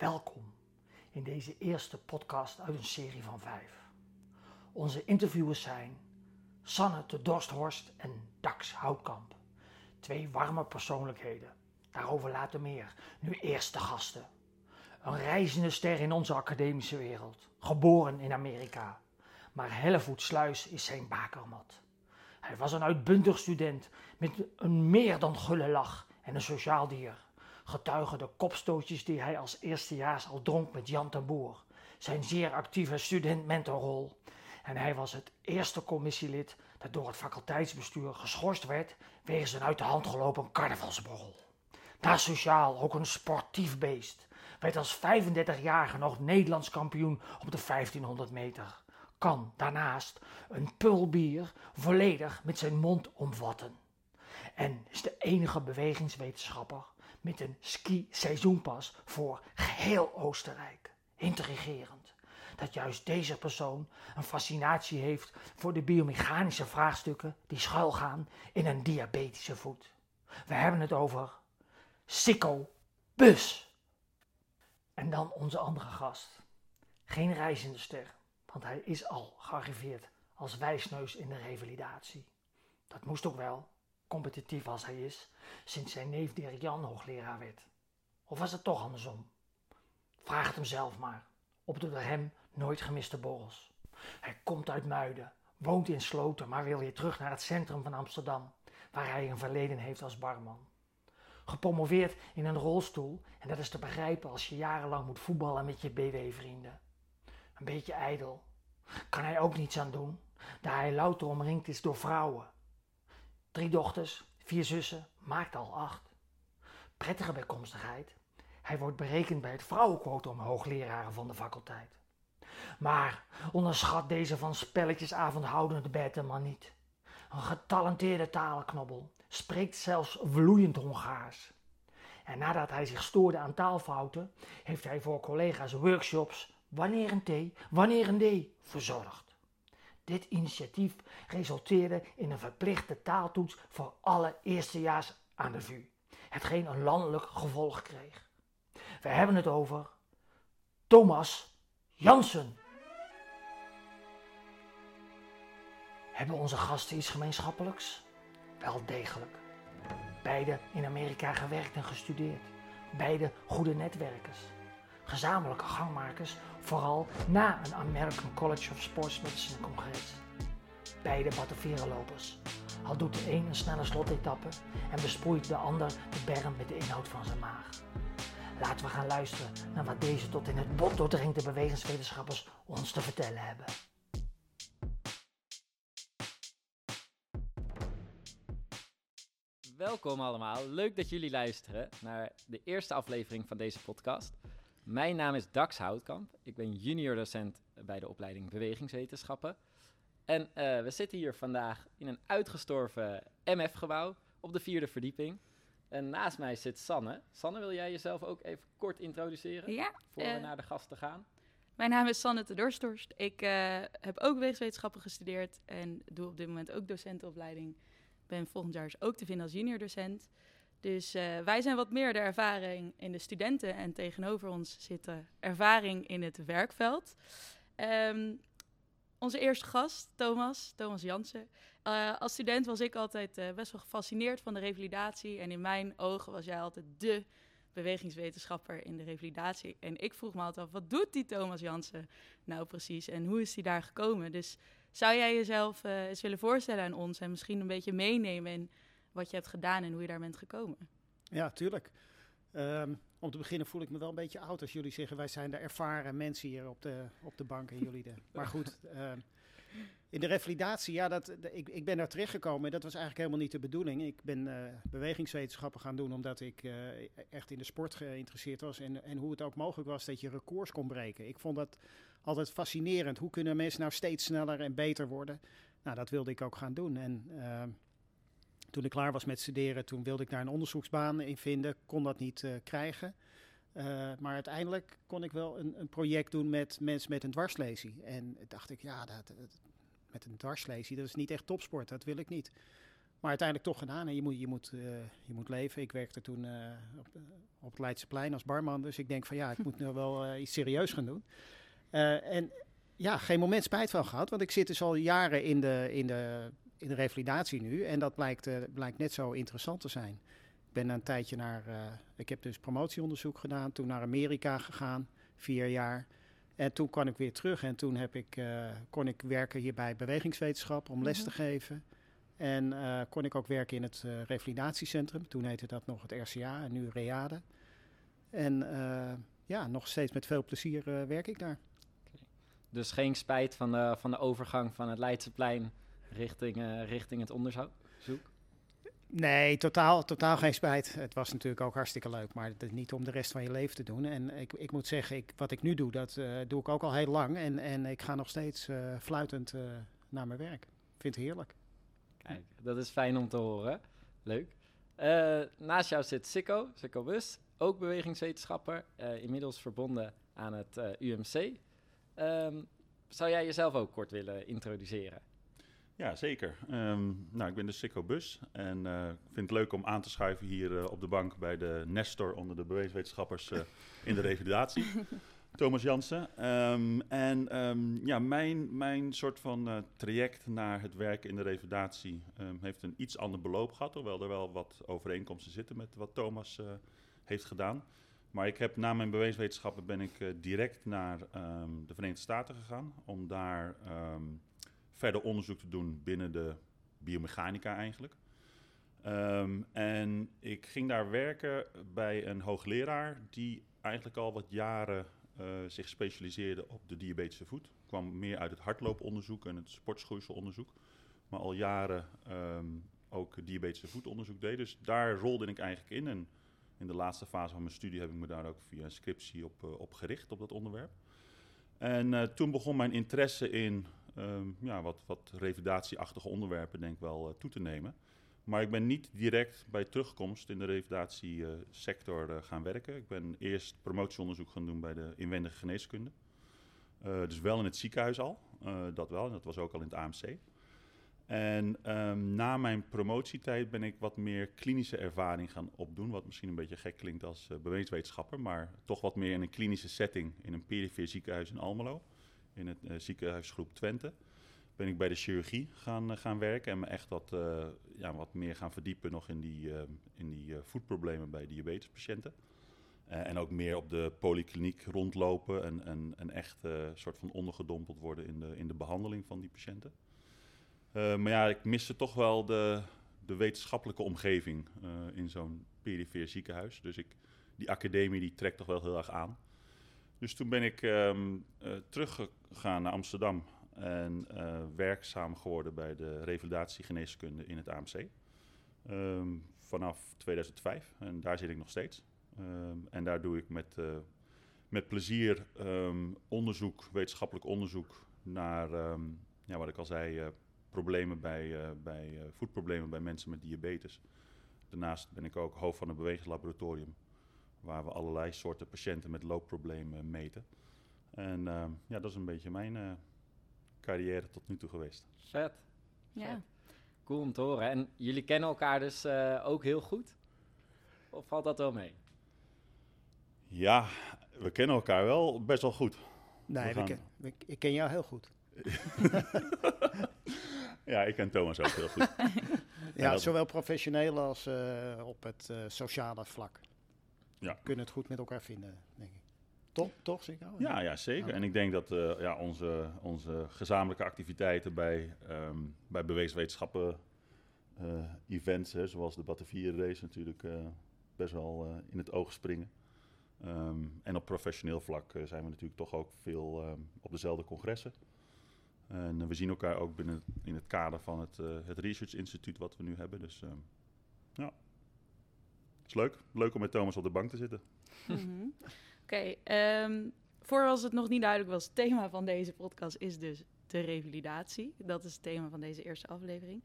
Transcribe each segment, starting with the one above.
Welkom in deze eerste podcast uit een serie van vijf. Onze interviewers zijn Sanne de Dorsthorst en Dax Houtkamp. Twee warme persoonlijkheden. Daarover later meer. Nu eerst de gasten. Een reizende ster in onze academische wereld. Geboren in Amerika. Maar Hellevoetsluis is zijn bakermat. Hij was een uitbundig student met een meer dan gulle lach en een sociaal dier. Getuigen de kopstootjes die hij als eerstejaars al dronk met Jan Tamboer, zijn zeer actieve student-mentorrol. En hij was het eerste commissielid dat door het faculteitsbestuur geschorst werd wegens een uit de hand gelopen carnavalsborrel. Na sociaal ook een sportief beest, werd als 35-jarige nog Nederlands kampioen op de 1500 meter. Kan daarnaast een pulbier volledig met zijn mond omvatten. En is de enige bewegingswetenschapper met een ski-seizoenpas voor geheel Oostenrijk. Intrigerend dat juist deze persoon een fascinatie heeft voor de biomechanische vraagstukken die schuilgaan in een diabetische voet. We hebben het over Sikko Bus. En dan onze andere gast. Geen reizende ster, want hij is al gearriveerd als wijsneus in de revalidatie. Dat moest ook wel, competitief als hij is, sinds zijn neef Dirk Jan hoogleraar werd. Of was het toch andersom? Vraag het hem zelf maar, op de door hem nooit gemiste borrels. Hij komt uit Muiden, woont in Sloten, maar wil weer terug naar het centrum van Amsterdam, waar hij een verleden heeft als barman. Gepromoveerd in een rolstoel, en dat is te begrijpen als je jarenlang moet voetballen met je BW-vrienden. Een beetje ijdel. Kan hij ook niets aan doen, daar hij louter omringd is door vrouwen. Drie dochters, vier zussen, maakt al acht. Prettige bijkomstigheid. Hij wordt berekend bij het vrouwenquotum hoogleraren van de faculteit. Maar onderschat deze van spelletjesavond houdende Berteman niet. Een getalenteerde talenknobbel, spreekt zelfs vloeiend Hongaars. En nadat hij zich stoorde aan taalfouten, heeft hij voor collega's workshops wanneer een T, wanneer een D verzorgd. Dit initiatief resulteerde in een verplichte taaltoets voor alle eerstejaars aan de VU, hetgeen een landelijk gevolg kreeg. We hebben het over Thomas Jansen. Hebben onze gasten iets gemeenschappelijks? Wel degelijk. Beide in Amerika gewerkt en gestudeerd. Beide goede netwerkers. Gezamenlijke gangmakers, vooral na een American College of Sports Medicine congres. Beide battenverenlopers. Al doet de een een snelle slotetappe en besproeit de ander de berm met de inhoud van zijn maag. Laten we gaan luisteren naar wat deze tot in het bot doordringende bewegingswetenschappers ons te vertellen hebben. Welkom allemaal. Leuk dat jullie luisteren naar de eerste aflevering van deze podcast. Mijn naam is Dax Houtkamp. Ik ben junior docent bij de opleiding Bewegingswetenschappen. En uh, we zitten hier vandaag in een uitgestorven MF-gebouw op de vierde verdieping. En naast mij zit Sanne. Sanne, wil jij jezelf ook even kort introduceren? Ja. Voor we uh, naar de gasten gaan. Mijn naam is Sanne de Dorstorst. Ik uh, heb ook bewegingswetenschappen gestudeerd en doe op dit moment ook docentenopleiding. Ben volgend jaar dus ook te vinden als junior docent. Dus uh, wij zijn wat meer de ervaring in de studenten en tegenover ons zit de ervaring in het werkveld. Um, onze eerste gast, Thomas, Thomas Jansen. Uh, als student was ik altijd uh, best wel gefascineerd van de revalidatie. En in mijn ogen was jij altijd de bewegingswetenschapper in de revalidatie. En ik vroeg me altijd af, wat doet die Thomas Jansen nou precies? En hoe is hij daar gekomen? Dus zou jij jezelf eens willen voorstellen aan ons en misschien een beetje meenemen in wat je hebt gedaan en hoe je daar bent gekomen? Ja, tuurlijk. Um, om te beginnen voel ik me wel een beetje oud als jullie zeggen... wij zijn de ervaren mensen hier op de, op de bank en jullie de... Maar goed, uh, in de revalidatie, ja, dat, de, ik, ik ben daar terechtgekomen... en dat was eigenlijk helemaal niet de bedoeling. Ik ben uh, bewegingswetenschappen gaan doen... omdat ik uh, echt in de sport geïnteresseerd was... En, en hoe het ook mogelijk was dat je records kon breken. Ik vond dat altijd fascinerend. Hoe kunnen mensen nou steeds sneller en beter worden? Nou, dat wilde ik ook gaan doen. En uh, toen ik klaar was met studeren, toen wilde ik daar een onderzoeksbaan in vinden. Kon dat niet uh, krijgen. Uh, maar uiteindelijk kon ik wel een, een, project doen met mensen met een dwarslesie. En dacht ik, ja, dat, met een dwarslesie, dat is niet echt topsport. Dat wil ik niet. maar uiteindelijk toch gedaan. En je moet, je moet, eh, je moet leven. Ik werkte toen eh, op, eh, op het Leidseplein als barman. Dus ik denk van ja, ik moet nu wel eh, iets serieus gaan doen. Eh, en ja, geen moment spijt van gehad. Want ik zit dus al jaren in de, in de, in de revalidatie nu. En dat blijkt, eh, blijkt net zo interessant te zijn. Ik ben een tijdje naar... eh, ik heb dus promotieonderzoek gedaan. Toen naar Amerika gegaan. Vier jaar. En toen kwam ik weer terug. En toen heb ik, eh, kon ik werken hier bij bewegingswetenschap om les Mhm. te geven. En kon ik ook werken in het revalidatiecentrum. Toen heette dat nog het RCA en nu Reade. En ja, nog steeds met veel plezier werk ik daar. Dus geen spijt van de, van de overgang van het Leidseplein richting, eh, richting het onderzoek? Nee, totaal, totaal geen spijt. Het was natuurlijk ook hartstikke leuk, maar het is niet om de rest van je leven te doen. En ik, ik moet zeggen, ik, wat ik nu doe, dat eh, doe ik ook al heel lang. En, en ik ga nog steeds eh, fluitend naar mijn werk. Ik vind het heerlijk. Kijk, dat is fijn om te horen. Leuk. Naast jou zit Sikko, Sikko Bus, ook bewegingswetenschapper, inmiddels verbonden aan het UMC. Ehm, zou jij jezelf ook kort willen introduceren? Ja, zeker. Ehm, nou, ik ben de Sikko Bus en ik vind het leuk om aan te schuiven hier eh, op de bank bij de Nestor onder de bewegingswetenschappers eh, in de revalidatie. Thomas Jansen. Ehm, en ehm, ja, mijn, mijn soort van traject naar het werken in de revalidatie heeft een iets ander beloop gehad, hoewel er wel wat overeenkomsten zitten met wat Thomas heeft gedaan. Maar ik heb na mijn bewegingswetenschappen ben ik direct naar de Verenigde Staten gegaan om daar verder onderzoek te doen binnen de biomechanica eigenlijk. Ehm, en ik ging daar werken bij een hoogleraar die eigenlijk al wat jaren eh, zich specialiseerde op de diabetische voet. Kwam meer uit het hardlooponderzoek en het sportschoeiselonderzoek. Maar al jaren ehm, ook diabetische voetonderzoek deed. Dus daar rolde ik eigenlijk in. En in de laatste fase van mijn studie heb ik me daar ook via een scriptie op, eh, op gericht, op dat onderwerp. En eh, toen begon mijn interesse in ehm, ja, wat, wat revalidatieachtige onderwerpen denk ik wel eh, toe te nemen. Maar ik ben niet direct bij terugkomst in de revalidatiesector eh, gaan werken. Ik ben eerst promotieonderzoek gaan doen bij de inwendige geneeskunde. Eh, dus wel in het ziekenhuis al, dat wel. En dat was ook al in het AMC. En ehm, na mijn promotietijd ben ik wat meer klinische ervaring gaan opdoen. Wat misschien een beetje gek klinkt als bewegingswetenschapper. Maar toch wat meer in een klinische setting in een perifeer ziekenhuis in Almelo. In het uh, ziekenhuisgroep Twente. Ben ik bij de chirurgie gaan, uh, gaan werken. En me echt wat, uh, ja, wat meer gaan verdiepen nog in die, in die voetproblemen bij diabetespatiënten. En ook meer op de polykliniek rondlopen. En, en, en echt een soort van ondergedompeld worden in de, in de behandeling van die patiënten. Maar ja, ik miste toch wel de, de wetenschappelijke omgeving in zo'n perifeer ziekenhuis. Dus ik, die academie die trekt toch wel heel erg aan. Dus toen ben ik um, uh, teruggegaan naar Amsterdam en werkzaam geworden bij de revalidatiegeneeskunde in het AMC. Um, vanaf 2005 en daar zit ik nog steeds. Um, en daar doe ik met, met plezier onderzoek, wetenschappelijk onderzoek naar, ja, wat ik al zei, problemen bij, bij voetproblemen bij mensen met diabetes. Daarnaast ben ik ook hoofd van een bewegingslaboratorium, waar we allerlei soorten patiënten met loopproblemen meten. En uh, ja, dat is een beetje mijn eh, carrière tot nu toe geweest. Vet. Ja. Vet. Cool om te horen. En jullie kennen elkaar dus eh, ook heel goed? Of valt dat wel mee? Ja, we kennen elkaar wel best wel goed. Nee, we gaan... ken, we, ik ken jou heel goed. ja, ik ken Thomas ook heel goed. ja, zowel professioneel als uh, op het uh, sociale vlak. Ja. We kunnen het goed met elkaar vinden, denk ik. Toch, toch Sikko? Ja, ja, zeker. En ik denk dat uh, ja, onze, onze gezamenlijke activiteiten bij, um, bij bewegingswetenschappen events, hè, zoals de Batavier race natuurlijk, best wel in het oog springen. Um, en op professioneel vlak zijn we natuurlijk toch ook veel um, op dezelfde congressen. En uh, we zien elkaar ook binnen in het kader van het, uh, het Research Instituut wat we nu hebben. Dus uh, ja, is leuk. Leuk om met Thomas op de bank te zitten. -hmm. Oké, okay, um, voor als het nog niet duidelijk was, het thema van deze podcast is dus de revalidatie. Dat is het thema van deze eerste aflevering.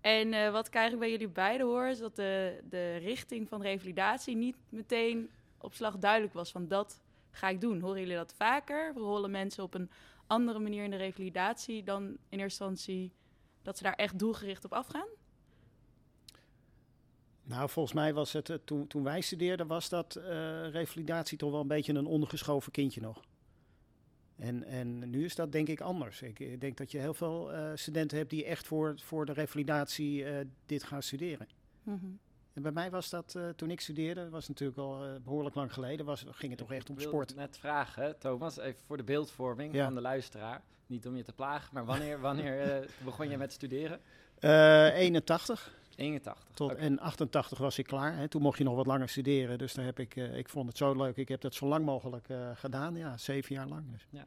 En uh, wat ik eigenlijk bij jullie beiden hoor, is dat de, de richting van revalidatie niet meteen op slag duidelijk was van dat ga ik doen. Horen jullie dat vaker? Rollen mensen op een andere manier in de revalidatie dan in eerste instantie dat ze daar echt doelgericht op afgaan? Nou, volgens mij was het, eh, toen, toen wij studeerden, was dat eh, revalidatie toch wel een beetje een ondergeschoven kindje nog. En, en nu is dat denk ik anders. Ik, ik denk dat je heel veel eh, studenten hebt die echt voor, voor de revalidatie eh, dit gaan studeren. Mhm. En bij mij was dat, eh, toen ik studeerde, was natuurlijk al eh, behoorlijk lang geleden, was, ging het toch echt om Ik wilde sport. net vragen, Thomas, even voor de beeldvorming Ja. van de luisteraar. Niet om je te plagen, maar wanneer, wanneer begon je met studeren? Eh 81 81. tot, en 88 was ik klaar. Hè. Toen mocht je nog wat langer studeren, dus daar heb ik, eh, ik vond het zo leuk. Ik heb dat zo lang mogelijk eh, gedaan, ja, zeven jaar lang. Dus.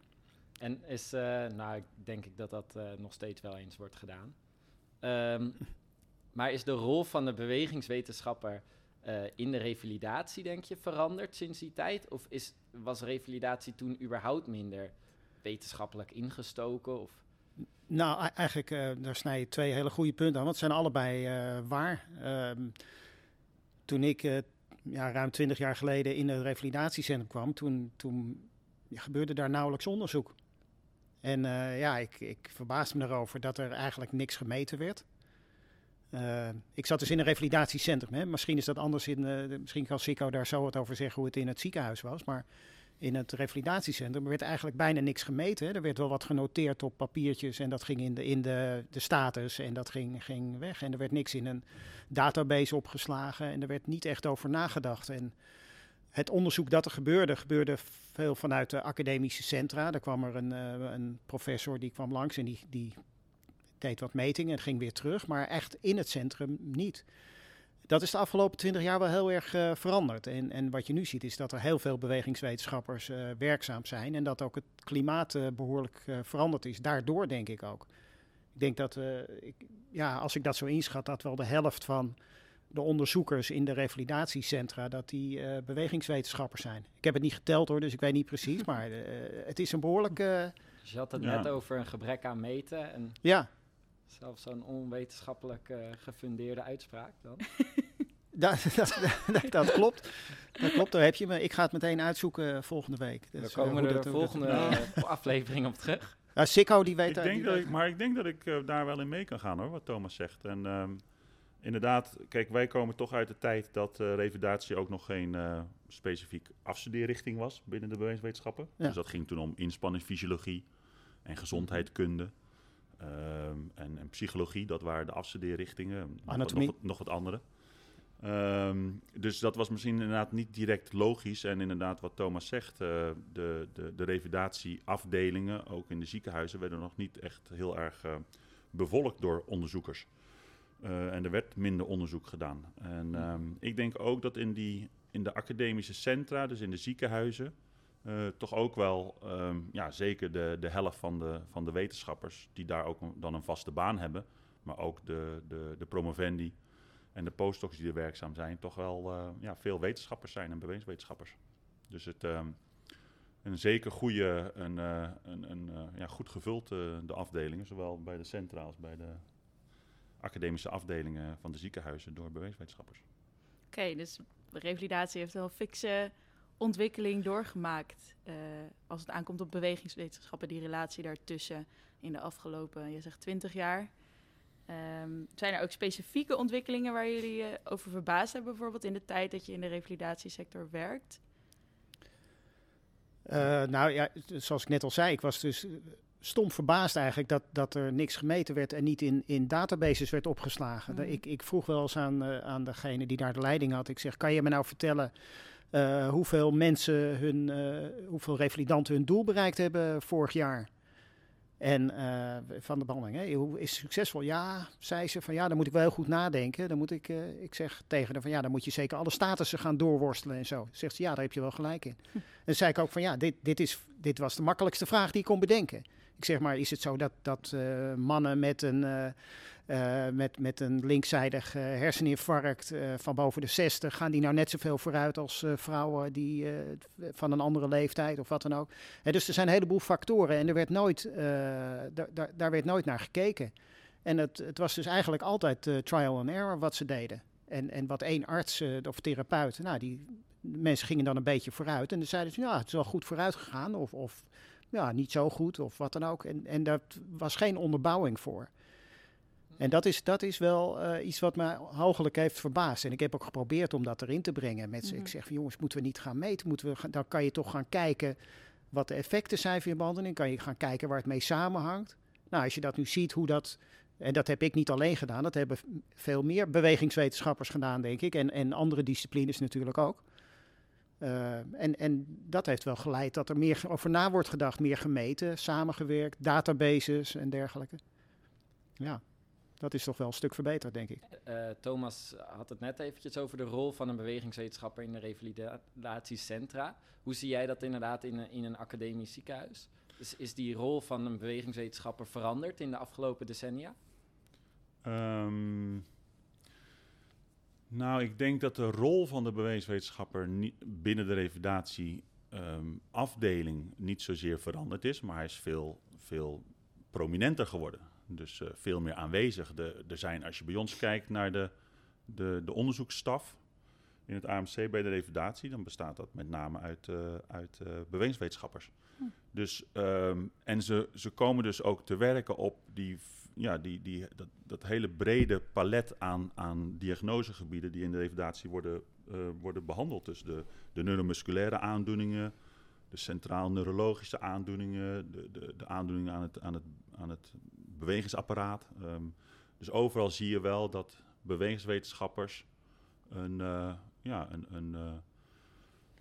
En is, eh, nou, ik denk ik dat dat nog steeds wel eens wordt gedaan. Ehm, maar is de rol van de bewegingswetenschapper in de revalidatie, denk je, veranderd sinds die tijd? Of is, was revalidatie toen überhaupt minder wetenschappelijk ingestoken? Of? Nou, e- eigenlijk, eh, daar snij je twee hele goede punten aan, want het zijn allebei eh, waar. Ehm, toen ik eh, ja, ruim twintig jaar geleden in het revalidatiecentrum kwam, toen, toen ja, gebeurde daar nauwelijks onderzoek. En ja, ik, ik verbaasde me erover dat er eigenlijk niks gemeten werd. Ik zat dus in een revalidatiecentrum. Hè. Misschien is dat anders in. de- misschien kan Sico daar zo wat over zeggen hoe het in het ziekenhuis was. Maar in het revalidatiecentrum werd eigenlijk bijna niks gemeten. Er werd wel wat genoteerd op papiertjes en dat ging in de, in de, de status en dat ging, ging weg. En er werd niks in een database opgeslagen en er werd niet echt over nagedacht. En het onderzoek dat er gebeurde, gebeurde veel vanuit de academische centra. Daar kwam er een, eh, een professor die kwam langs en die, die deed wat metingen en ging weer terug. Maar echt in het centrum niet. Dat is de afgelopen twintig jaar wel heel erg eh, veranderd. En, en wat je nu ziet is dat er heel veel bewegingswetenschappers eh, werkzaam zijn. En dat ook het klimaat eh, behoorlijk eh, veranderd is. Daardoor denk ik ook. Ik denk dat, eh, ik, ja, als ik dat zo inschat, dat wel de helft van de onderzoekers in de revalidatiecentra, dat die eh, bewegingswetenschappers zijn. Ik heb het niet geteld hoor, dus ik weet niet precies. Maar eh, het is een behoorlijk, eh, Dus je had het Ja. net over een gebrek aan meten en ja, zelfs zo'n onwetenschappelijk eh, gefundeerde uitspraak dan. Dat, dat, dat, dat klopt. Dat klopt, daar heb je me. Ik ga het meteen uitzoeken eh, volgende week. We Dus, eh, komen er de volgende eh, aflevering op terug. Ja, Sikko die weet Ik daar- denk die dat weet- ik, maar ik denk dat ik daar wel in mee kan gaan hoor, wat Thomas zegt. En ehm, inderdaad, kijk, wij komen toch uit de tijd dat eh, revalidatie ook nog geen eh, specifiek afstudeerrichting was binnen de bewegingswetenschappen. Ja. Dus dat ging toen om inspanningsfysiologie en gezondheidskunde. ehm, en, en psychologie, dat waren de afstudeerrichtingen. Anatomie. Nog, nog wat andere. Ehm, dus dat was misschien inderdaad niet direct logisch. En inderdaad, wat Thomas zegt, eh, de, de, de revalidatieafdelingen, ook in de ziekenhuizen, werden nog niet echt heel erg eh, bevolkt door onderzoekers. Eh, en er werd minder onderzoek gedaan. En ehm, ik denk ook dat in, die, in de academische centra, dus in de ziekenhuizen, toch ook wel, ehm, ja, zeker de, de helft van de, van de wetenschappers, die daar ook dan een vaste baan hebben, maar ook de, de, de promovendi en de postdocs die er werkzaam zijn, toch wel eh, ja, veel wetenschappers zijn en bewegingswetenschappers. Dus het ehm, een zeker goede, een, eh, een, een eh, ja, goed gevuld de afdelingen, zowel bij de centra als bij de academische afdelingen van de ziekenhuizen door bewegingswetenschappers. Oké, dus revalidatie heeft wel fikse ontwikkeling doorgemaakt. als het aankomt op bewegingswetenschappen, die relatie daartussen in de afgelopen, je zegt 20 jaar. Ehm, zijn er ook specifieke ontwikkelingen waar jullie je over verbaasd hebben, bijvoorbeeld in de tijd dat je in de revalidatiesector werkt? Eh, nou ja, zoals ik net al zei, ik was dus eh, stom verbaasd eigenlijk dat, dat er niks gemeten werd en niet in, in databases werd opgeslagen. Mhm. Ik, ik vroeg wel eens aan, eh, aan degene die daar de leiding had. Ik zeg, kan je me nou vertellen eh, hoeveel mensen hun, eh, hoeveel revalidanten hun doel bereikt hebben vorig jaar? En eh, van de behandeling, hè? hoe is het succesvol? Ja, zei ze van ja, dan moet ik wel heel goed nadenken. Dan moet ik, eh, ik zeg tegen haar van ja, dan moet je zeker alle statussen gaan doorworstelen en zo. Zegt ze ja, daar heb je wel gelijk in. En zei ik ook van ja, dit, dit, is, dit was de makkelijkste vraag die ik kon bedenken. Ik zeg maar, is het zo dat, dat eh, mannen met een, eh, met, met een linkszijdig eh, herseninfarct eh, van boven de 60, gaan die nou net zoveel vooruit als vrouwen die van een andere leeftijd of wat dan ook. Hè, dus er zijn een heleboel factoren en er werd nooit, daar, werd nooit naar gekeken. En het, het was dus eigenlijk altijd trial and error wat ze deden. En, en wat één arts of therapeut, nou, die mensen gingen dan een beetje vooruit. En dan zeiden ze, ja, het is wel goed vooruit gegaan. Of, of ja, niet zo goed, of wat dan ook. En, en daar was geen onderbouwing voor. En dat is, dat is wel eh, iets wat me hoogelijk heeft verbaasd. En ik heb ook geprobeerd om dat erin te brengen. Met z'n- Mhm. Ik zeg van jongens, moeten we niet gaan meten? Moeten we, dan kan je toch gaan kijken wat de effecten zijn van je behandeling. Kan je gaan kijken waar het mee samenhangt. Nou, als je dat nu ziet, hoe dat... En dat heb ik niet alleen gedaan. Dat hebben veel meer bewegingswetenschappers gedaan, denk ik. En, en andere disciplines natuurlijk ook. Eh, en, en dat heeft wel geleid dat er meer over na wordt gedacht, meer gemeten, samengewerkt, databases en dergelijke. Ja, dat is toch wel een stuk verbeterd, denk ik. Eh, Thomas had het net eventjes over de rol van een bewegingswetenschapper in de revalidatiecentra. Hoe zie jij dat inderdaad in een, in een academisch ziekenhuis? Dus is die rol van een bewegingswetenschapper veranderd in de afgelopen decennia? Ehm, nou, ik denk dat de rol van de bewegingswetenschapper binnen de revalidatieafdeling niet zozeer veranderd is, maar hij is veel, veel prominenter geworden. Dus eh, veel meer aanwezig. De, er zijn, als je bij ons kijkt naar de, de, de onderzoeksstaf in het AMC bij de revalidatie, dan bestaat dat met name uit, eh, uit eh, bewegingswetenschappers. Dus, ehm, en ze, ze komen dus ook te werken op die, ja, die, die, dat, dat hele brede palet aan, aan diagnosegebieden die in de revalidatie worden, worden behandeld. Dus de, de neuromusculaire aandoeningen, de centraal neurologische aandoeningen, de, de, de aandoeningen aan het, aan het, aan het bewegingsapparaat. Ehm, dus overal zie je wel dat bewegingswetenschappers een, eh, ja, een, een, eh,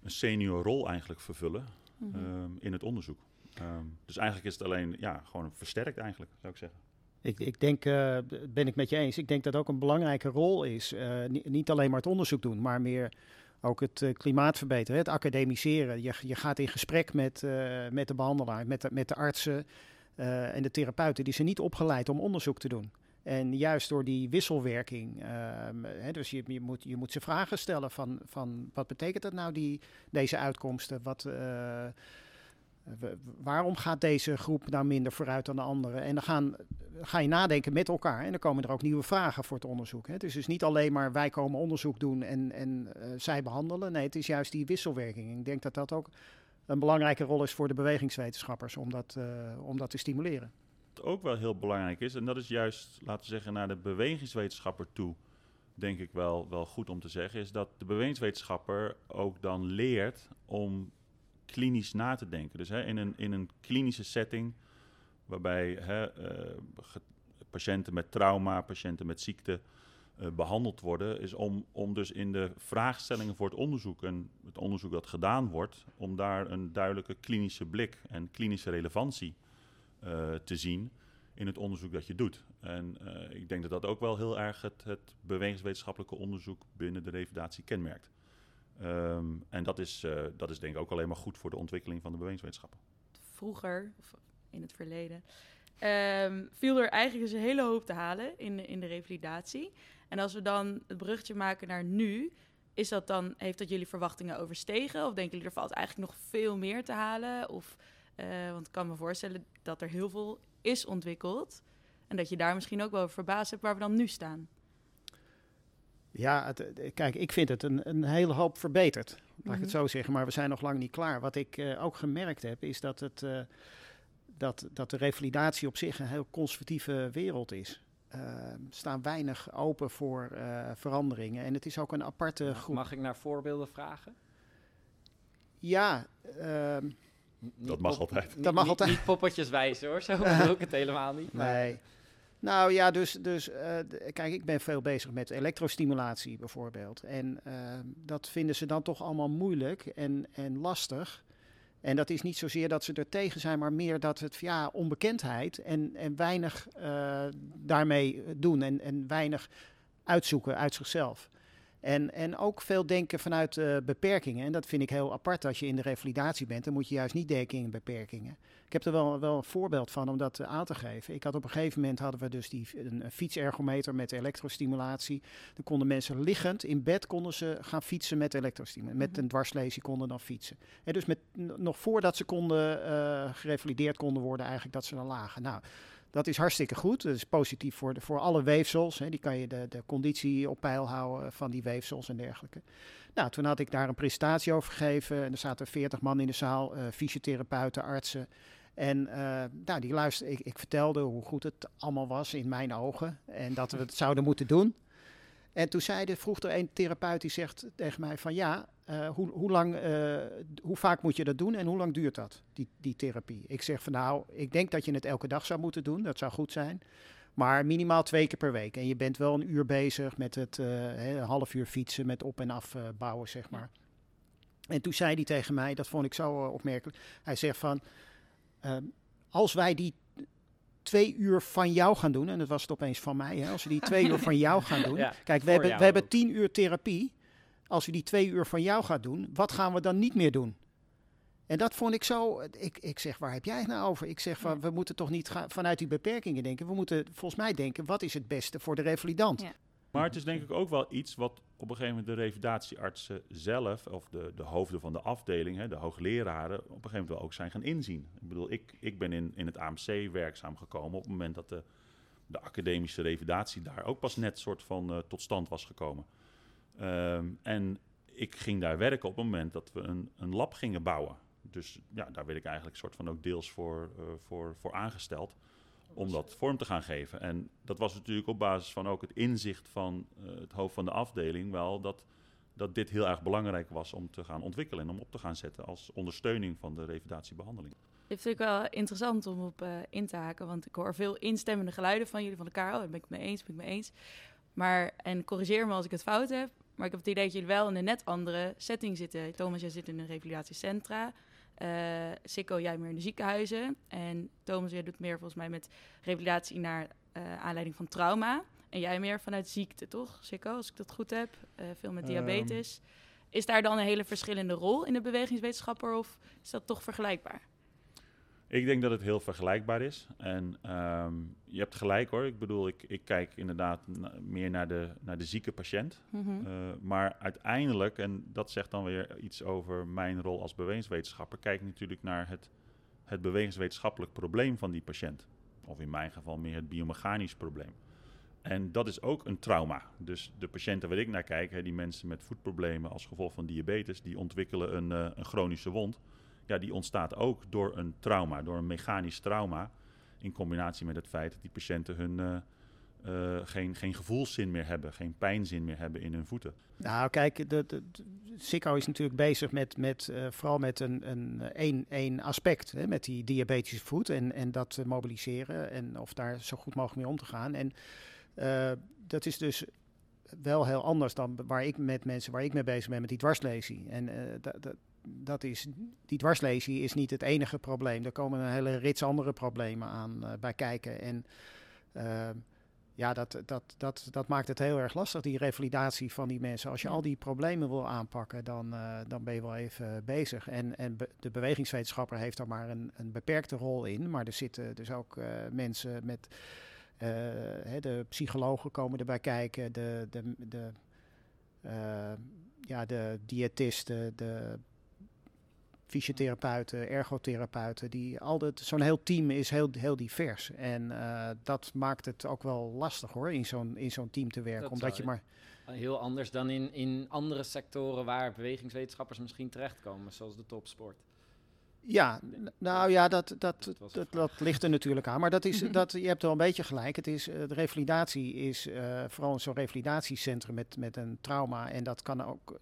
een senior rol eigenlijk vervullen Mhm. ehm, in het onderzoek. Ehm, dus eigenlijk is het alleen ja, gewoon versterkt eigenlijk, zou ik zeggen. Ik, ik denk, eh, d- ben ik met je eens, ik denk dat ook een belangrijke rol is. eh, ni- niet alleen maar het onderzoek doen, maar meer ook het eh, klimaat verbeteren, het academiseren. Je, je gaat in gesprek met, eh, met de behandelaar, met de, met de artsen eh, en de therapeuten. Die zijn niet opgeleid om onderzoek te doen. En juist door die wisselwerking, ehm, hè, dus je, moet, je moet ze vragen stellen van, van wat betekent dat nou, die, deze uitkomsten? Wat, eh, waarom gaat deze groep nou minder vooruit dan de andere? En dan gaan, ga je nadenken met elkaar en dan komen er ook nieuwe vragen voor het onderzoek. Hè. Het is dus niet alleen maar wij komen onderzoek doen en, en eh, zij behandelen. Nee, het is juist die wisselwerking. Ik denk dat dat ook een belangrijke rol is voor de bewegingswetenschappers om dat, eh, om dat te stimuleren. Wat ook wel heel belangrijk is, en dat is juist, laten zeggen, naar de bewegingswetenschapper toe, denk ik wel, wel goed om te zeggen, is dat de bewegingswetenschapper ook dan leert om klinisch na te denken. Dus hè, in, een, in een klinische setting, waarbij hè, eh, patiënten met trauma, patiënten met ziekte eh, behandeld worden, is om, om dus in de vraagstellingen voor het onderzoek en het onderzoek dat gedaan wordt, om daar een duidelijke klinische blik en klinische relevantie eh, te zien in het onderzoek dat je doet. En eh, ik denk dat dat ook wel heel erg het, het bewegingswetenschappelijke onderzoek binnen de revalidatie kenmerkt. Ehm, en dat is, dat is denk ik ook alleen maar goed voor de ontwikkeling van de bewegingswetenschappen. vroeger, of in het verleden, ehm, viel er eigenlijk dus een hele hoop te halen in, in de revalidatie. En als we dan het bruggetje maken naar nu, is dat dan, heeft dat jullie verwachtingen overstegen? Of denken jullie er valt eigenlijk nog veel meer te halen? Of, eh, want ik kan me voorstellen dat er heel veel is ontwikkeld. En dat je daar misschien ook wel over verbaasd hebt waar we dan nu staan. Ja, het, eh, kijk, ik vind het een, een hele hoop verbeterd. Laat ik Mhm. het zo zeggen, maar we zijn nog lang niet klaar. Wat ik eh, ook gemerkt heb, is dat, het, dat, dat de revalidatie op zich een heel conservatieve wereld is. Eh, Er staan weinig open voor eh, veranderingen. En het is ook een aparte groep. Mag ik naar voorbeelden vragen? Ja, ehm, Dat mag altijd. niet- Dat mag niet- altijd. Niet poppetjes wijzen hoor, zo bedoel ik het helemaal niet. maar- nee. Nou ja, dus, dus eh, kijk, ik ben veel bezig met elektrostimulatie bijvoorbeeld. En ehm, dat vinden ze dan toch allemaal moeilijk en, en lastig. En dat is niet zozeer dat ze er tegen zijn, maar meer dat het ja, onbekendheid en, en weinig eh, daarmee doen en, en weinig uitzoeken uit zichzelf. En, en ook veel denken vanuit eh, beperkingen. En dat vind ik heel apart als je in de revalidatie bent. Dan moet je juist niet denken in beperkingen. Ik heb er wel, wel een voorbeeld van om dat eh, aan te geven. Ik had op een gegeven moment hadden we dus die, een, een fietsergometer met elektrostimulatie. Dan konden mensen liggend in bed konden ze gaan fietsen met elektrostimulatie. Met Mhm. een dwarslesie konden dan fietsen. En dus met, nog voordat ze konden eh, gerevalideerd konden worden, eigenlijk dat ze dan lagen. Nou, dat is hartstikke goed. Dat is positief voor, de, voor alle weefsels. Hè. Die kan je de, de conditie op peil houden van die weefsels en dergelijke. Nou, toen had ik daar een presentatie over gegeven. En er zaten 40 man in de zaal, eh, fysiotherapeuten, artsen. En uh, nou, die luister, ik, ik vertelde hoe goed het allemaal was in mijn ogen en dat we het zouden moeten doen. En toen zei de, vroeg er een therapeut die zegt tegen mij van ja, uh, hoe, hoe, lang, uh, hoe vaak moet je dat doen en hoe lang duurt dat, die, die therapie? Ik zeg van nou, ik denk dat je het elke dag zou moeten doen, dat zou goed zijn. Maar minimaal twee keer per week. En je bent wel een uur bezig met het uh, een half uur fietsen, met op- en afbouwen, zeg maar. En toen zei hij tegen mij, dat vond ik zo opmerkelijk. Hij zegt van, ehm, als wij die twee uur van jou gaan doen, en dat was het opeens van mij, hè, als we die twee uur van jou gaan doen. Ja, Kijk, we hebben, we hebben tien uur therapie. Als we die twee uur van jou gaan doen, wat gaan we dan niet meer doen? En dat vond ik zo. Ik, ik zeg, waar heb jij het nou over? Ik zeg van, we moeten toch niet gaan vanuit die beperkingen denken. We moeten volgens mij denken, wat is het beste voor de revalidant? Ja. Maar het is denk ik ook wel iets wat op een gegeven moment de revalidatieartsen zelf, of de, de hoofden van de afdeling, hè, de hoogleraren, op een gegeven moment wel ook zijn gaan inzien. Ik bedoel, ik, ik ben in, in het AMC werkzaam gekomen op het moment dat de, de academische revalidatie daar ook pas net soort van uh, tot stand was gekomen. Um, en ik ging daar werken op het moment dat we een, een lab gingen bouwen. Dus ja, daar werd ik eigenlijk soort van ook deels voor, uh, voor, voor aangesteld om dat vorm te gaan geven. En dat was natuurlijk op basis van ook het inzicht van uh, het hoofd van de afdeling wel dat, dat dit heel erg belangrijk was om te gaan ontwikkelen en om op te gaan zetten als ondersteuning van de revalidatiebehandeling. Dit vind ik wel interessant om op uh, in te haken, want ik hoor veel instemmende geluiden van jullie van elkaar. Oh, daar ben ik het mee eens, ben ik mee eens. Maar, en corrigeer me als ik het fout heb, maar ik heb het idee dat jullie wel in een net andere setting zitten. Thomas, jij zit in een revalidatiecentra. Uh, Sikko, jij meer in de ziekenhuizen. En Thomas, jij doet meer volgens mij met revalidatie naar uh, aanleiding van trauma. En jij meer vanuit ziekte, toch, Sikko, als ik dat goed heb? Uh, veel met diabetes. Um. Is daar dan een hele verschillende rol in de bewegingswetenschapper of is dat toch vergelijkbaar? Ik denk dat het heel vergelijkbaar is. En um, je hebt gelijk hoor. Ik bedoel, ik, ik kijk inderdaad na, meer naar de, naar de zieke patiënt. Mhm. Mm -hmm. uh, maar uiteindelijk, en dat zegt dan weer iets over mijn rol als bewegingswetenschapper, kijk natuurlijk naar het, het bewegingswetenschappelijk probleem van die patiënt. Of in mijn geval meer het biomechanisch probleem. En dat is ook een trauma. Dus de patiënten waar ik naar kijk, hè, die mensen met voetproblemen als gevolg van diabetes, die ontwikkelen een, uh, een chronische wond ja, die ontstaat ook door een trauma, door een mechanisch trauma. In combinatie met het feit dat die patiënten hun, uh, geen, geen gevoelszin meer hebben, geen pijnzin meer hebben in hun voeten. Nou, kijk, de, de, is natuurlijk bezig met, met uh, vooral met een, een, een, aspect, hè, met die diabetische voet en, en dat mobiliseren en of daar zo goed mogelijk mee om te gaan. En dat is dus wel heel anders dan waar ik met mensen waar ik mee bezig ben met die dwarslesie. En dat is, die dwarslesie is niet het enige probleem. Er komen een hele rits andere problemen aan uh, bij kijken. En uh, ja, dat, dat, dat, dat maakt het heel erg lastig, die revalidatie van die mensen. Als je al die problemen wil aanpakken, dan, uh, dan ben je wel even bezig. En, en be de bewegingswetenschapper heeft daar maar een, een beperkte rol in. Maar er zitten dus ook mensen met... Hè, de psychologen komen erbij kijken, de, de, de, ja, de diëtisten, de fysiotherapeuten, ergotherapeuten, die altijd zo'n heel team is heel, heel divers. En uh, dat maakt het ook wel lastig hoor, in zo'n, in zo'n team te werken. Dat omdat je maar. Heel anders dan in, in andere sectoren waar bewegingswetenschappers misschien terechtkomen, zoals de topsport. Ja, nou ja, dat, dat, dat, dat, ligt er natuurlijk aan. Maar dat is, dat, je hebt wel een beetje gelijk. Het is, de revalidatie is uh, vooral zo'n revalidatiecentrum met, met een trauma. En dat kan ook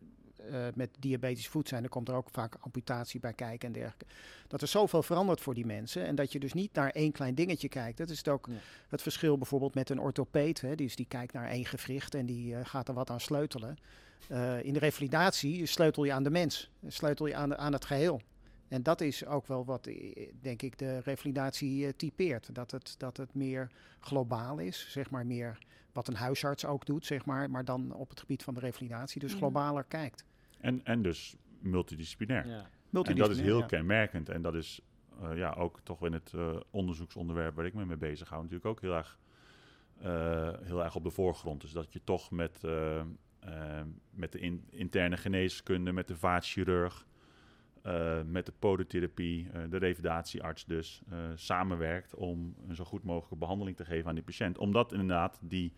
uh, met diabetisch voet zijn, dan komt er ook vaak amputatie bij kijken en dergelijke. Dat er zoveel verandert voor die mensen en dat je dus niet naar één klein dingetje kijkt. Dat is het ook ja. het verschil bijvoorbeeld met een orthopeed. Hè, dus die kijkt naar één gewricht en die uh, gaat er wat aan sleutelen. Uh, in de revalidatie sleutel je aan de mens, sleutel je aan, aan het geheel. En dat is ook wel wat, denk ik, de revalidatie typeert. Dat het, dat het meer globaal is, zeg maar meer wat een huisarts ook doet, zeg maar, maar dan op het gebied van de revalidatie, dus globaler kijkt. En, en dus multidisciplinair. Ja. multidisciplinair. En dat is heel ja. kenmerkend. En dat is uh, ja, ook toch in het uh, onderzoeksonderwerp waar ik me mee bezig hou, natuurlijk ook heel erg, uh, heel erg op de voorgrond. Dus dat je toch met, met de in, interne geneeskunde, met de vaatchirurg, met de podotherapie, de revalidatiearts dus, samenwerkt om een zo goed mogelijke behandeling te geven aan die patiënt. Omdat inderdaad die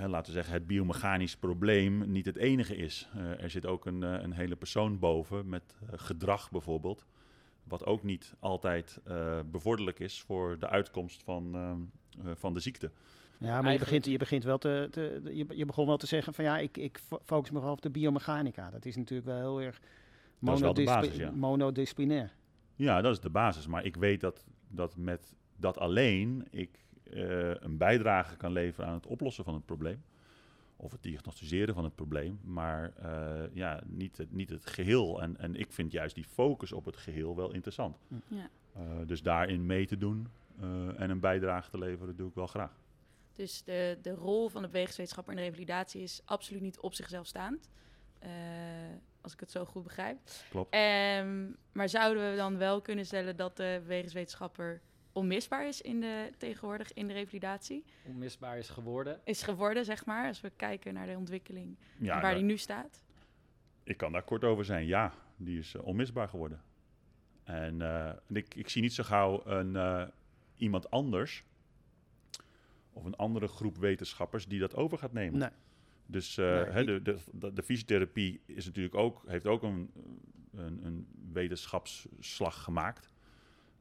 He, laten we zeggen, het biomechanisch probleem niet het enige is. Uh, er zit ook een, uh, een hele persoon boven met uh, gedrag bijvoorbeeld, wat ook niet altijd eh, bevorderlijk is voor de uitkomst van, ehm, eh, van de ziekte. Ja, maar je begint, je begint wel te, te je, je begon wel te zeggen van ja, ik, ik fo- focus me wel op de biomechanica. Dat is natuurlijk wel heel erg Dat is wel de monodiscipli- basis, ja. monodisciplinair. Ja, dat is de basis. Maar ik weet dat, dat met dat alleen ik eh, een bijdrage kan leveren aan het oplossen van het probleem. Of het diagnosticeren van het probleem. Maar eh, ja, niet, het, niet het geheel. En, en ik vind juist die focus op het geheel wel interessant. Ja. Eh, dus daarin mee te doen eh, en een bijdrage te leveren, doe ik wel graag. Dus de, de rol van de bewegingswetenschapper in de revalidatie is absoluut niet op zichzelf staand. Eh, als ik het zo goed begrijp. Klopt. Ehm, maar zouden we dan wel kunnen stellen dat de bewegingswetenschapper onmisbaar is in de, tegenwoordig in de revalidatie? Onmisbaar is geworden. Is geworden, zeg maar, als we kijken naar de ontwikkeling en Ja, waar daar- die nu staat? ik kan daar kort over zijn. Ja, die is eh, onmisbaar geworden. En eh, ik, ik zie niet zo gauw een, eh, iemand anders of een andere groep wetenschappers die dat over gaat nemen. Nee. Dus eh, Nee, de, de, de, de fysiotherapie is natuurlijk ook, heeft ook een, een, een wetenschapsslag gemaakt.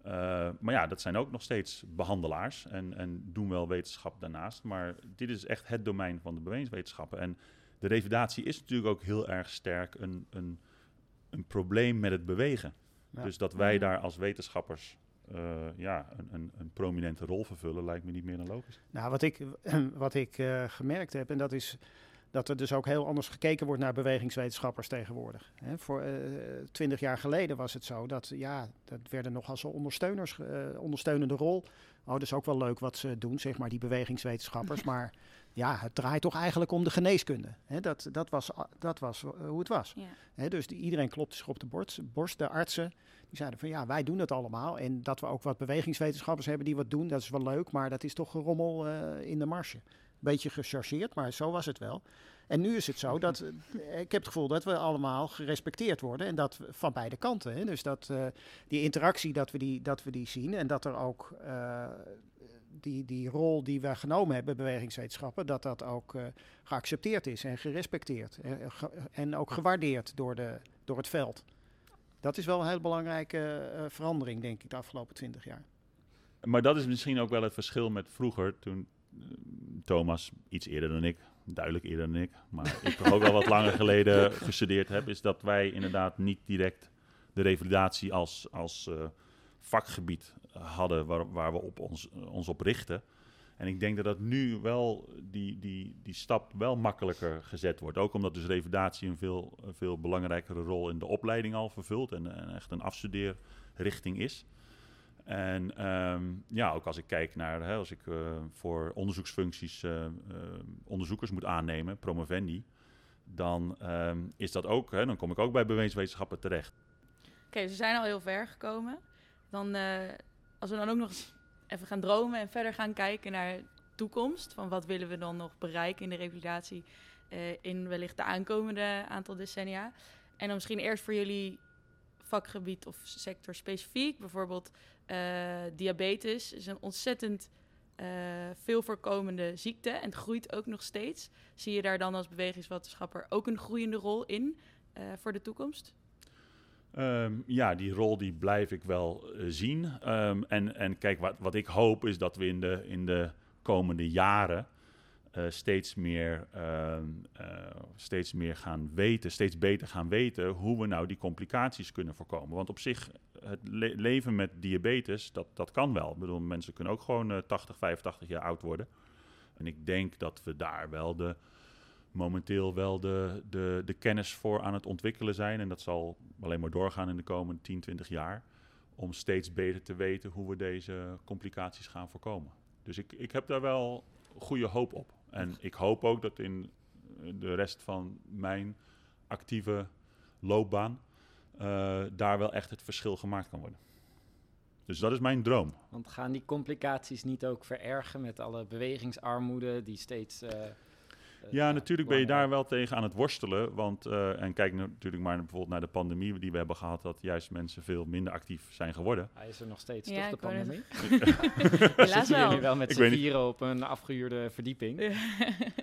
Eh, maar ja, dat zijn ook nog steeds behandelaars en, en doen wel wetenschap daarnaast. Maar dit is echt het domein van de bewegingswetenschappen. En de revalidatie is natuurlijk ook heel erg sterk een, een, een probleem met het bewegen. Ja. Dus dat wij Ja. daar als wetenschappers eh, ja, een, een, een prominente rol vervullen, lijkt me niet meer dan logisch. Nou, wat ik, wat ik eh, gemerkt heb, en dat is dat er dus ook heel anders gekeken wordt naar bewegingswetenschappers tegenwoordig. Voor twintig jaar geleden was het zo dat, ja, dat werden nog als ondersteuners, eh, ondersteunende rol. Oh, dat is ook wel leuk wat ze doen, zeg maar, die bewegingswetenschappers. maar ja, het draait toch eigenlijk om de geneeskunde. Dat, dat, was, dat was eh, hoe het was. Ja. Dus die, iedereen klopte zich op de borst, borst. De artsen die zeiden van ja, wij doen het allemaal. En dat we ook wat bewegingswetenschappers hebben die wat doen, dat is wel leuk. Maar dat is toch gerommel eh, in de marge. Beetje gechargeerd, maar zo was het wel. En nu is het zo dat eh, ik heb het gevoel dat we allemaal gerespecteerd worden. En dat van beide kanten. Hè. Dus dat eh, die interactie, dat we die, dat we die zien. En dat er ook eh, die, die rol die we genomen hebben, bewegingswetenschappen, dat dat ook geaccepteerd is en gerespecteerd. En, ook gewaardeerd door, de, door het veld. Dat is wel een heel belangrijke verandering, denk ik, de afgelopen twintig jaar. Maar dat is misschien ook wel het verschil met vroeger, toen Thomas, iets eerder dan ik, duidelijk eerder dan ik, maar ik toch ook al wat langer geleden gestudeerd heb, is dat wij inderdaad niet direct de revalidatie als, als eh, vakgebied hadden waar, waar we op ons, ons op richten. En ik denk dat dat nu wel, die, die, die stap wel makkelijker gezet wordt. Ook omdat dus revalidatie een veel, veel belangrijkere rol in de opleiding al vervult en, en echt een afstudeerrichting is. En ehm, ja, ook als ik kijk naar, hè, als ik eh, voor onderzoeksfuncties eh, eh, onderzoekers moet aannemen, promovendi, dan ehm, is dat ook, hè, dan kom ik ook bij bewegingswetenschappen terecht. Oké, ze zijn al heel ver gekomen. Dan, als we dan ook nog even gaan dromen en verder gaan kijken naar toekomst. Van wat willen we dan nog bereiken in de revalidatie in wellicht de aankomende aantal decennia. En dan misschien eerst voor jullie vakgebied of sector specifiek. Bijvoorbeeld diabetes is een ontzettend eh, veel voorkomende ziekte en het groeit ook nog steeds. Zie je daar dan als bewegingswetenschapper ook een groeiende rol in eh, voor de toekomst? Ehm, ja, die rol die blijf ik wel eh, zien. Ehm, en, en kijk, wat, wat ik hoop is dat we in de, in de komende jaren eh, steeds, meer, ehm, eh, steeds meer gaan weten, steeds beter gaan weten hoe we nou die complicaties kunnen voorkomen. Want op zich, het le- leven met diabetes, dat, dat kan wel. Ik bedoel, mensen kunnen ook gewoon eh, 80, 85 jaar oud worden. En ik denk dat we daar wel de, momenteel wel de, de, de kennis voor aan het ontwikkelen zijn. En dat zal alleen maar doorgaan in de komende 10, 20 jaar. Om steeds beter te weten hoe we deze complicaties gaan voorkomen. Dus ik, ik heb daar wel goede hoop op. En ik hoop ook dat in de rest van mijn actieve loopbaan eh, daar wel echt het verschil gemaakt kan worden. Dus dat is mijn droom. Want gaan die complicaties niet ook verergen met alle bewegingsarmoede die steeds... eh, eh, Ja, natuurlijk ben je daar wel tegen aan het worstelen. Want, eh, en kijk natuurlijk maar naar- bijvoorbeeld naar de pandemie die we hebben gehad, dat juist mensen veel minder actief zijn geworden. Hij is er nog steeds, Ja, toch, de pandemie? Helaas Zitten jullie wel. wel met z'n vieren op een afgehuurde verdieping?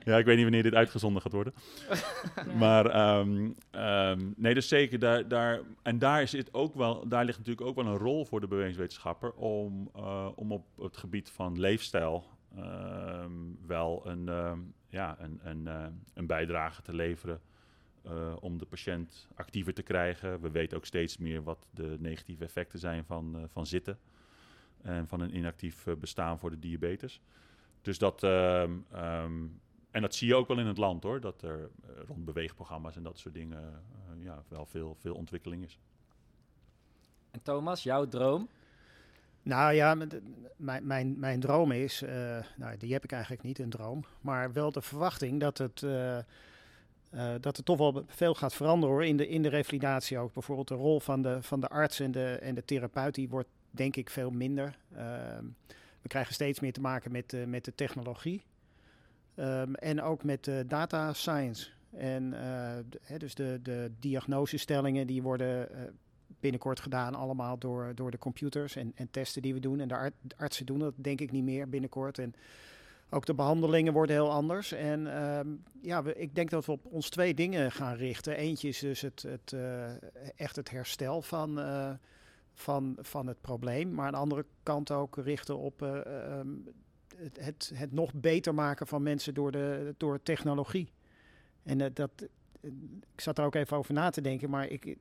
Ja, ik weet niet wanneer dit uitgezonden gaat worden. Maar ehm, ehm, nee, dus zeker daar, daar. En daar is het ook wel, daar ligt natuurlijk ook wel een rol voor de bewegingswetenschapper om, eh, om op het gebied van leefstijl ehm, wel een, ehm, ja, een, een, eh, een bijdrage te leveren. eh, om de patiënt actiever te krijgen. We weten ook steeds meer wat de negatieve effecten zijn van, eh, van zitten. En van een inactief bestaan voor de diabetes. Dus dat, ehm, ehm, en dat zie je ook wel in het land hoor, dat er rond beweegprogramma's en dat soort dingen ja, wel veel, veel ontwikkeling is. En Thomas, jouw droom? Nou ja, mijn, mijn, mijn droom is, eh, nou die heb ik eigenlijk niet, een droom, maar wel de verwachting dat het, eh, eh, dat het toch wel veel gaat veranderen hoor, in de, in de revalidatie ook. Bijvoorbeeld de rol van de, van de arts en de, en de therapeut, die wordt denk ik veel minder. Ehm, we krijgen steeds meer te maken met, met de technologie Ehm, en ook met data science. En hè, dus de, de diagnosestellingen die worden binnenkort gedaan allemaal door, door de computers en, en testen die we doen. En de, ar- de artsen doen dat denk ik niet meer binnenkort. En ook de behandelingen worden heel anders. En ehm, ja, we, ik denk dat we op ons twee dingen gaan richten. Eentje is dus het, het, eh, echt het herstel van, eh, van, van het probleem. Maar aan de andere kant ook richten op eh, ehm, het, het, het nog beter maken van mensen door, de, door technologie. En dat, ik zat er ook even over na te denken, maar ik,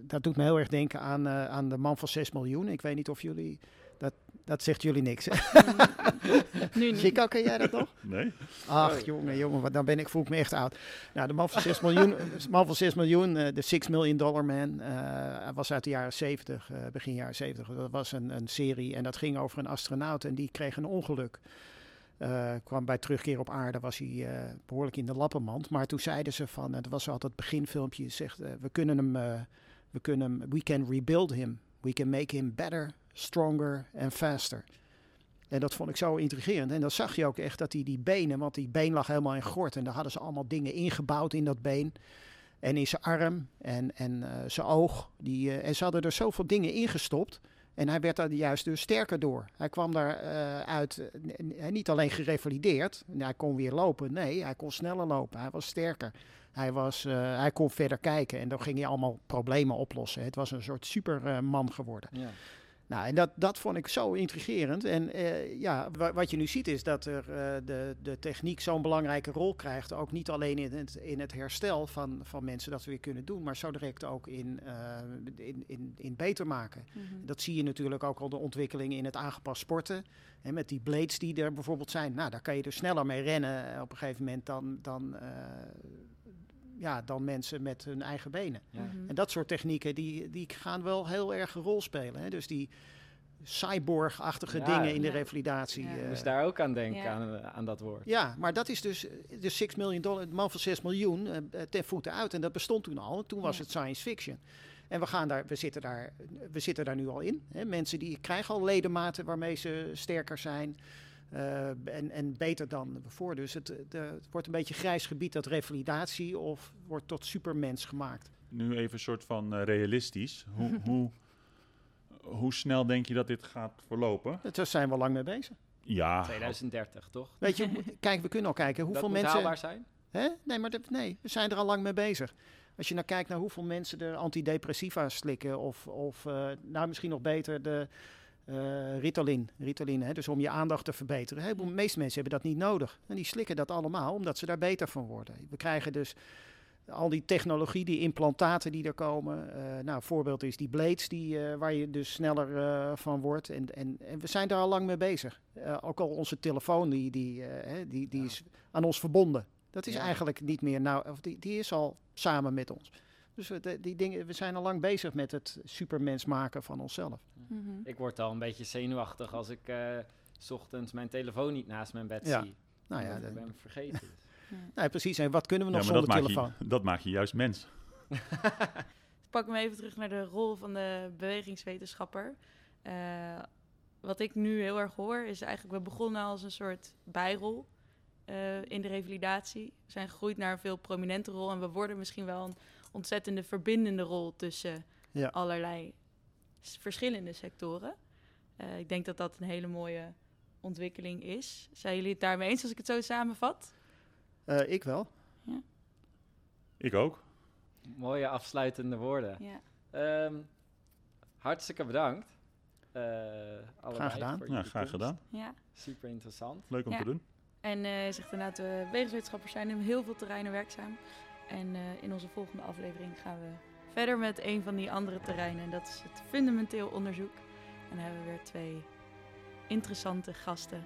dat doet me heel erg denken aan, eh, aan de man van 6 miljoen. Ik weet niet of jullie, dat, dat zegt jullie niks. nu niet. Chico, ken jij dat nog? Nee? Ach, Oh. jongen, jongen, wat- dan ben ik, voel ik me echt oud. Nou, de man van 6 miljoen, de man van 6 miljoen, eh, de 6 Million Dollar Man, eh, was uit de jaren 70, eh, begin jaren 70. Dat was een, een serie en dat ging over een astronaut en die kreeg een ongeluk. Eh, kwam bij terugkeer op aarde, was hij eh, behoorlijk in de lappenmand. Maar toen zeiden ze van, dat was altijd het beginfilmpje, zegt, eh, we kunnen hem, we kunnen hem, we can rebuild him. We can make him better, stronger and faster. En dat vond ik zo intrigerend. En dan zag je ook echt dat hij die benen, want die been lag helemaal in gort. En daar hadden ze allemaal dingen ingebouwd in dat been. En in zijn arm en, en zijn oog. Die, en ze hadden er zoveel dingen ingestopt. En hij werd daar juist dus sterker door. Hij kwam daar eh, uit, eh, niet alleen gerevalideerd. Hij kon weer lopen. Nee, hij kon sneller lopen. Hij was sterker. Hij, was, eh, hij kon verder kijken. En dan ging hij allemaal problemen oplossen. Het was een soort superman geworden. Ja. Nou, en dat, dat vond ik zo intrigerend. En eh, ja, wa- wat je nu ziet is dat er, eh, de, de techniek zo'n belangrijke rol krijgt. Ook niet alleen in het, in het herstel van, van mensen dat we weer kunnen doen, maar zo direct ook in, eh, in, in, in beter maken. Mhm. Dat zie je natuurlijk ook al de ontwikkeling in het aangepast sporten. En met die blades die er bijvoorbeeld zijn. Nou, daar kan je er sneller mee rennen op een gegeven moment dan, dan, ja, dan mensen met hun eigen benen. Ja. Mhm. En dat soort technieken die, die gaan wel heel erg een rol spelen. Hè? Dus die cyborg-achtige Ja. dingen in de revalidatie. Ja. eh, moest daar ook aan denken, Ja. aan, aan dat woord. ja, maar dat is dus eh, de 6 miljoen dollar, de man van 6 miljoen eh, eh, ten voeten uit. En dat bestond toen al. Toen was Ja. het science fiction. En we, gaan daar, we, zitten daar, we zitten daar nu al in. Hè. Mensen die krijgen al ledematen waarmee ze sterker zijn. Eh, en, en beter dan voor. Dus het, eh, de, het wordt een beetje grijs gebied, dat revalidatie, of wordt tot supermens gemaakt. Nu even een soort van eh, realistisch. Hoe, hoe, hoe snel denk je dat dit gaat verlopen? Daar zijn we al lang mee bezig. Ja, 2030, toch? Weet je, kijk, we kunnen al kijken hoeveel dat mensen. haalbaar zijn? Hè? Nee, maar dat- nee, we zijn er al lang mee bezig. Als je nou kijkt naar hoeveel mensen er antidepressiva slikken, of, of eh, nou misschien nog beter de eh, Ritalin, Ritalin hè? dus om je aandacht te verbeteren. De meeste mensen hebben dat niet nodig. En die slikken dat allemaal omdat ze daar beter van worden. We krijgen dus al die technologie, die implantaten die er komen. eh, nou, een voorbeeld is die blades, die, eh, waar je dus sneller van wordt. En, en, en we zijn daar al lang mee bezig. Ook al onze telefoon, die, die, die, die Ja. is aan ons verbonden. Dat is Ja. eigenlijk niet meer, nou, of die, die is al samen met ons. Dus we, de- die dingen, we zijn al lang bezig met het supermens maken van onszelf. Mhm. Ik word al een beetje zenuwachtig als ik eh, s ochtends mijn telefoon niet naast mijn bed Ja. zie. Nou ja, Want ik ben hem vergeten. nou, precies. En wat kunnen we ja nog maar dat zonder maak, telefoon? je, dat maak je juist mens. Ik pak hem even terug naar de rol van de bewegingswetenschapper. Eh, wat ik nu heel erg hoor is eigenlijk, we begonnen als een soort bijrol. eh, in de revalidatie. We zijn gegroeid naar een veel prominente rol en we worden misschien wel een ontzettende verbindende rol tussen Ja. allerlei verschillende sectoren. Eh, ik denk dat dat een hele mooie ontwikkeling is. Zijn jullie het daarmee eens als ik het zo samenvat? Eh, ik wel. Ik ook. Mooie afsluitende woorden. Ja. Ehm, hartstikke bedankt. eh allebei gedaan. voor Ja, graag gedaan. ja. Super interessant. Leuk om Ja. te doen. En eh zegt inderdaad, we bewegingswetenschappers zijn in heel veel terreinen werkzaam. En eh, in onze volgende aflevering gaan we verder met een van die andere terreinen. En dat is het fundamenteel onderzoek. En dan hebben we weer twee interessante gasten.